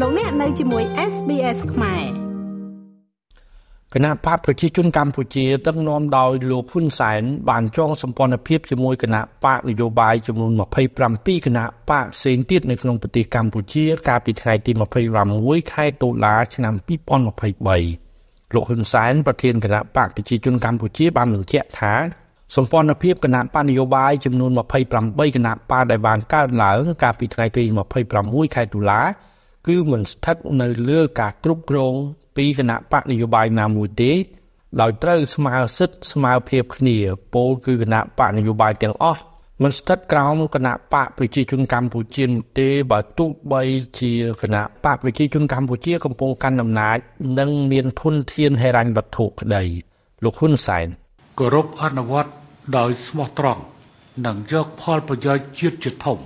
លោកអ្នកនៅជាមួយ SBS ខ្មែរគណៈបកប្រជាជនកម្ពុជាដឹកនាំដោយលោកហ៊ុនសែនបានចងសម្ព័ន្ធភាពជាមួយគណៈបកនយោបាយចំនួន27គណៈបកផ្សេងទៀតនៅក្នុងប្រទេសកម្ពុជា កាលពីថ្ងៃទី26ខែតុលាឆ្នាំ2023លោកហ៊ុនសែនប្រធានគណៈបកប្រជាជនកម្ពុជាបានបញ្ជាក់ថាសម្ព័ន្ធភាពគណៈបកនយោបាយចំនួន28គណៈបកដែលបានកើតឡើង កាលពីថ្ងៃទី26ខែតុលា គឺមិនស្ថិតនៅលើការគ្រប់គ្រងពីគណៈបកនយោបាយណាមួយទេ ដោយត្រូវស្មើសិទ្ធិស្មើភាពគ្នាពោលគឺគណៈបកនយោបាយទាំងអស់មិនស្ថិតក្រោមគណៈបកប្រជាជនកម្ពុជាទេបើទោះបីជាគណៈបកប្រជាជនកម្ពុជាកំពុងកាន់អំណាច និងមានធនធានហិរញ្ញវត្ថុក្តីលោកហ៊ុនសែនគោរពអនុវត្តដោយស្មោះត្រង់និងយកផលប្រយោជន៍ជាតិជាធំ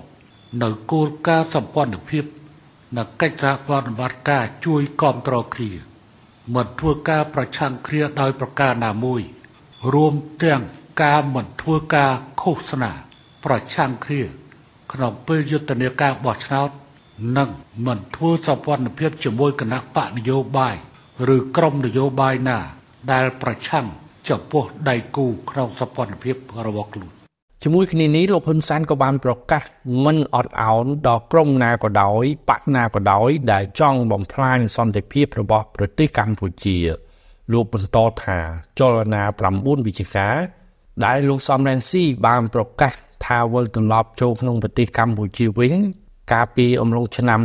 នៅគោលការណ៍សម្ព័ន្ធភាព និងកិច្ចសហប្រតិបត្តិការជួយគ្រប់គ្រងគ្នាមិនធ្វើការប្រឆាំងគ្នាដោយប្រការណាមួយ រួមទាំងការមិនធ្វើការឃោសនាប្រឆាំងគ្នាក្នុងពេលយុទ្ធនាការបោះឆ្នោតនិងមិនធ្វើសម្ព័ន្ធភាពជាមួយគណៈបកនយោបាយឬក្រុមនយោបាយណា ដែលប្រឆាំងចំពោះដៃគូក្នុងសម្ព័ន្ធភាពរបស់ខ្លួន ជាមួយគ្នានេះលោកហ៊ុនសែនក៏បានប្រកាសមិនអត់ឱនដល់ក្រុមណាក៏ដោយបកណាក៏ដោយដែលចង់បំផ្លាញសន្តិភាពរបស់ប្រទេសកម្ពុជាលោកបន្តថាចលនា9វិជ្ជាការដែលលោកសំរងស៊ីបានប្រកាសថាវិលត្រឡប់ចូលក្នុងប្រទេសកម្ពុជាវិញកាលពីអំឡុងឆ្នាំ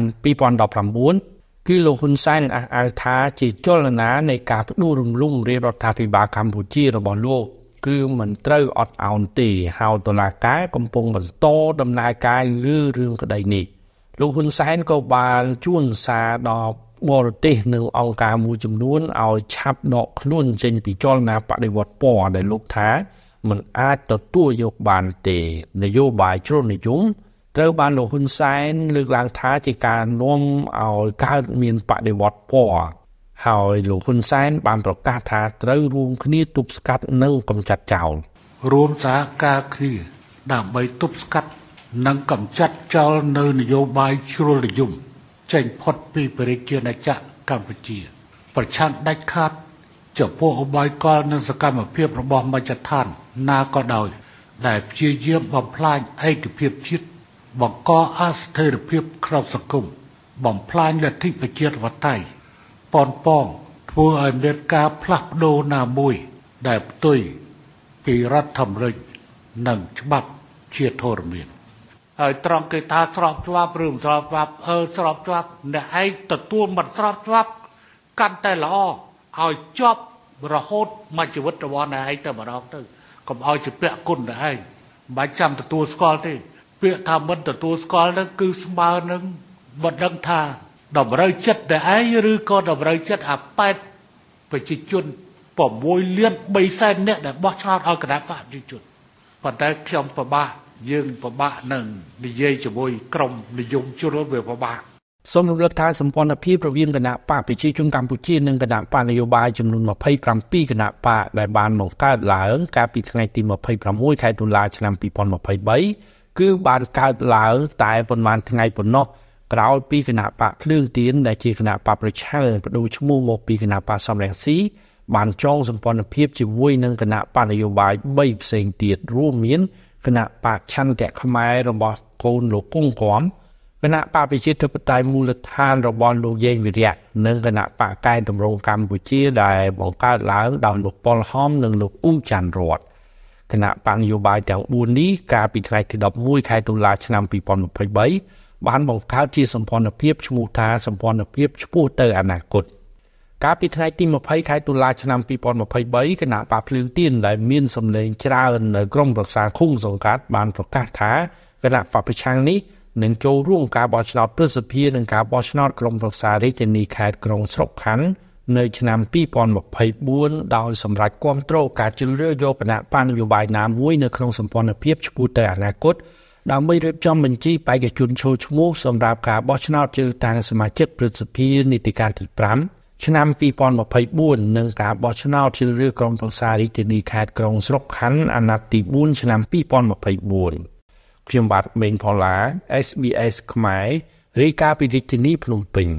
2019គឺលោកហ៊ុនសែនអះអាងថាជាចលនានៃការផ្ដួលរំលំរាជរដ្ឋាភិបាលកម្ពុជារបស់លោក គឺមិនត្រូវអត់ឱនទេហើយតុលាការកំពុងបន្តដំណើរការលើរឿងក្តីនេះលោកហ៊ុនសែនក៏បានជួនសារដល់បរទេសនៅអង្គការមួយចំនួនឲ្យឆាប់ដកខ្លួនចេញពីចលនាបដិវត្តពណ៌ដែលលោកថាមិនអាចទទួលយកបានទេ នយោបាយជ្រុលនិយមត្រូវបានលោកហ៊ុនសែនលើកឡើងថាជាការនាំឲ្យកើតមានបដិវត្តពណ៌ ហើយលោកហ៊ុនសែនបានប្រកាសថាត្រូវរួមគ្នាទប់ស្កាត់និងកម្ចាត់ចោលរួមសហការគ្នាដើម្បីទប់ស្កាត់និងកម្ចាត់ចោលនៅនយោបាយជ្រុលនិយមចេញផុតពីប្រជាណាចក្រកម្ពុជា ប្រឆាំងដាច់ខាតចំពោះអបាយកលនិងសកម្មភាពរបស់មជ្ឈដ្ឋានណាក៏ដោយ ដែលព្យាយាមបំផ្លាញឯកភាពជាតិបង្កអស្ថិរភាពក្នុងសង្គមបំផ្លាញលទ្ធិប្រជាធិបតេយ្យ ប៉ុនប៉ងធ្វើឲ្យមានការផ្លាស់ប្ដូរណាមួយដែលផ្ទុយពីរដ្ឋធម្មនុញ្ញនិងច្បាប់ជាធរមានហើយត្រង់គេថាស្របច្បាប់ឬមិនស្របច្បាប់អឺស្របច្បាប់អ្នកឯងទទួលមិនស្របច្បាប់កាន់តែល្អឲ្យជាប់រហូតមកជីវិតរបស់អ្នកឯងទៅម្ដងទៅកុំឲ្យជាពាក់គុណអ្នកឯងមិនបាច់ចាំទទួលស្គាល់ទេពាក្យថាមិនទទួលស្គាល់នឹងគឺស្មើនឹងមិនដឹងថា តម្រូវចិត្តតែឯងឬក៏តម្រូវចិត្តអាប៉ែតប្រជាជន6លាន3សែននាក់ដែលបោះឆ្នោតឲ្យគណៈបកប្រជាជនប៉ុន្តែខ្ញុំពិបាកយើងពិបាកនឹងនិយាយជាមួយក្រមនិយមជ្រុលវាពិបាកសូមរំលឹកថាសម្ព័ន្ធភាពរវាងគណៈបកប្រជាជនកម្ពុជានិងគណៈបកនយោបាយចំនួន27គណៈបកដែលបានបង្កើតឡើងកាលពីថ្ងៃទី26ខែតុលាឆ្នាំ2023គឺបានកើតឡើងតែប៉ុន្មានថ្ងៃប៉ុណ្ណោះ ក្រោយពីគណៈបកភ្លើងទៀនដែលជាគណៈបកប្រឆាំងបដូរឈ្មោះមកពីគណៈបកសំរងស៊ីបានចងសម្ព័ន្ធភាពជាមួយនឹងគណៈបកនយោបាយ3ផ្សេងទៀតរួមមានគណៈបកឆន្ទៈខ្មែររបស់កូនលោកគង់គំគណៈបកប្រជាធិបតេយ្យមូលដ្ឋានរបស់លោកយេងវិរៈនិងគណៈបកកែតម្រង់កម្ពុជាដែលបង្កើតឡើងដោយលោកប៉ុលហំនិងលោកអ៊ូចាន់រតគណៈបកនយោបាយទាំង4នេះកាលពីថ្ងៃទី11ខែតុលាឆ្នាំ2023 បានបង្កើតជាសម្ព័ន្ធភាពឈ្មោះថាសម្ព័ន្ធភាពឆ្ពោះទៅអនាគតកាលពីថ្ងៃទី20ខែតុលាឆ្នាំ2023គណៈបកភ្លើងទៀនដែលមានសម្លេងច្រើននៅក្រមប្រឹក្សាឃុំសង្កាត់បានប្រកាសថាគណៈបកប្រឆាំងនេះនឹងចូលរួមការបោះឆ្នោតប្រសិទ្ធភាពនិងការបោះឆ្នោតក្រុមប្រឹក្សារាជធានីខេត្តក្រុងស្រុកខណ្ឌនៅឆ្នាំ2024ដោយសម្រាប់គ្រប់គ្រងការជ្រើសរើសយកគណៈបញ្ញយោបាយណាមួយនៅក្នុងសម្ព័ន្ធភាពឆ្ពោះទៅអនាគត ដើម្បីរៀបចំបញ្ជីបេក្ខជនចូលឈ្មោះសម្រាប់ការបោះឆ្នោតជ្រើសតាំងសមាជិកព្រឹទ្ធសភានីតិកាលទី5ឆ្នាំ2024និងការបោះឆ្នោតជ្រើសរើសក្រុមប្រឹក្សារាជធានីខេត្តក្រុងស្រុកខណ្ឌអាណត្តិទី4ឆ្នាំ2024ខ្ញុំបាទមេងផល្លា SBS ខ្មែររាយការណ៍ពីរាជធានីភ្នំពេញ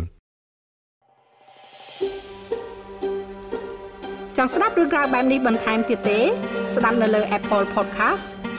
ចង់ស្ដាប់រឿងក្រៅបែបនេះបន្ថែមទៀតទេ ស្ដាប់នៅលើ Apple Podcast